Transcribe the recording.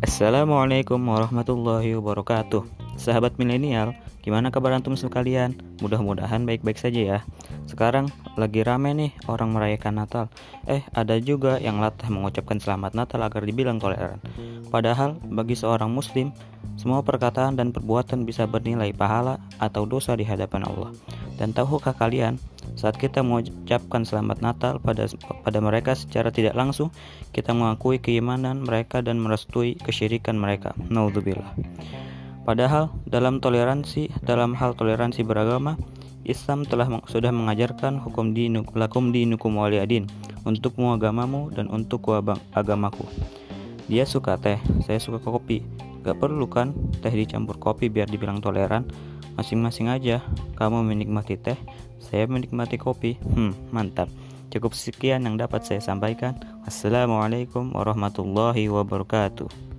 Assalamualaikum warahmatullahi wabarakatuh. Sahabat milenial, gimana kabar antum sekalian? Mudah-mudahan baik-baik saja ya. Sekarang lagi rame nih orang merayakan Natal. Eh, ada juga yang latah mengucapkan selamat Natal agar dibilang toleran. Padahal bagi seorang muslim, semua perkataan dan perbuatan bisa bernilai pahala atau dosa di hadapan Allah. Dan tahukah kalian saat kita mengucapkan selamat Natal pada pada mereka secara tidak langsung, kita mengakui keimanan mereka dan merestui kesyirikan mereka. Naudzubillah. Padahal dalam toleransi, dalam hal toleransi beragama, Islam telah sudah mengajarkan hukum di lakum dinukum waliyadin untukmu agamamu dan untuk agamaku. Dia suka teh, saya suka kopi. Gak perlu kan teh dicampur kopi biar dibilang toleran. Masing-masing aja. Kamu menikmati teh, saya menikmati kopi. Hmm, mantap. Cukup sekian yang dapat saya sampaikan. Assalamualaikum warahmatullahi wabarakatuh.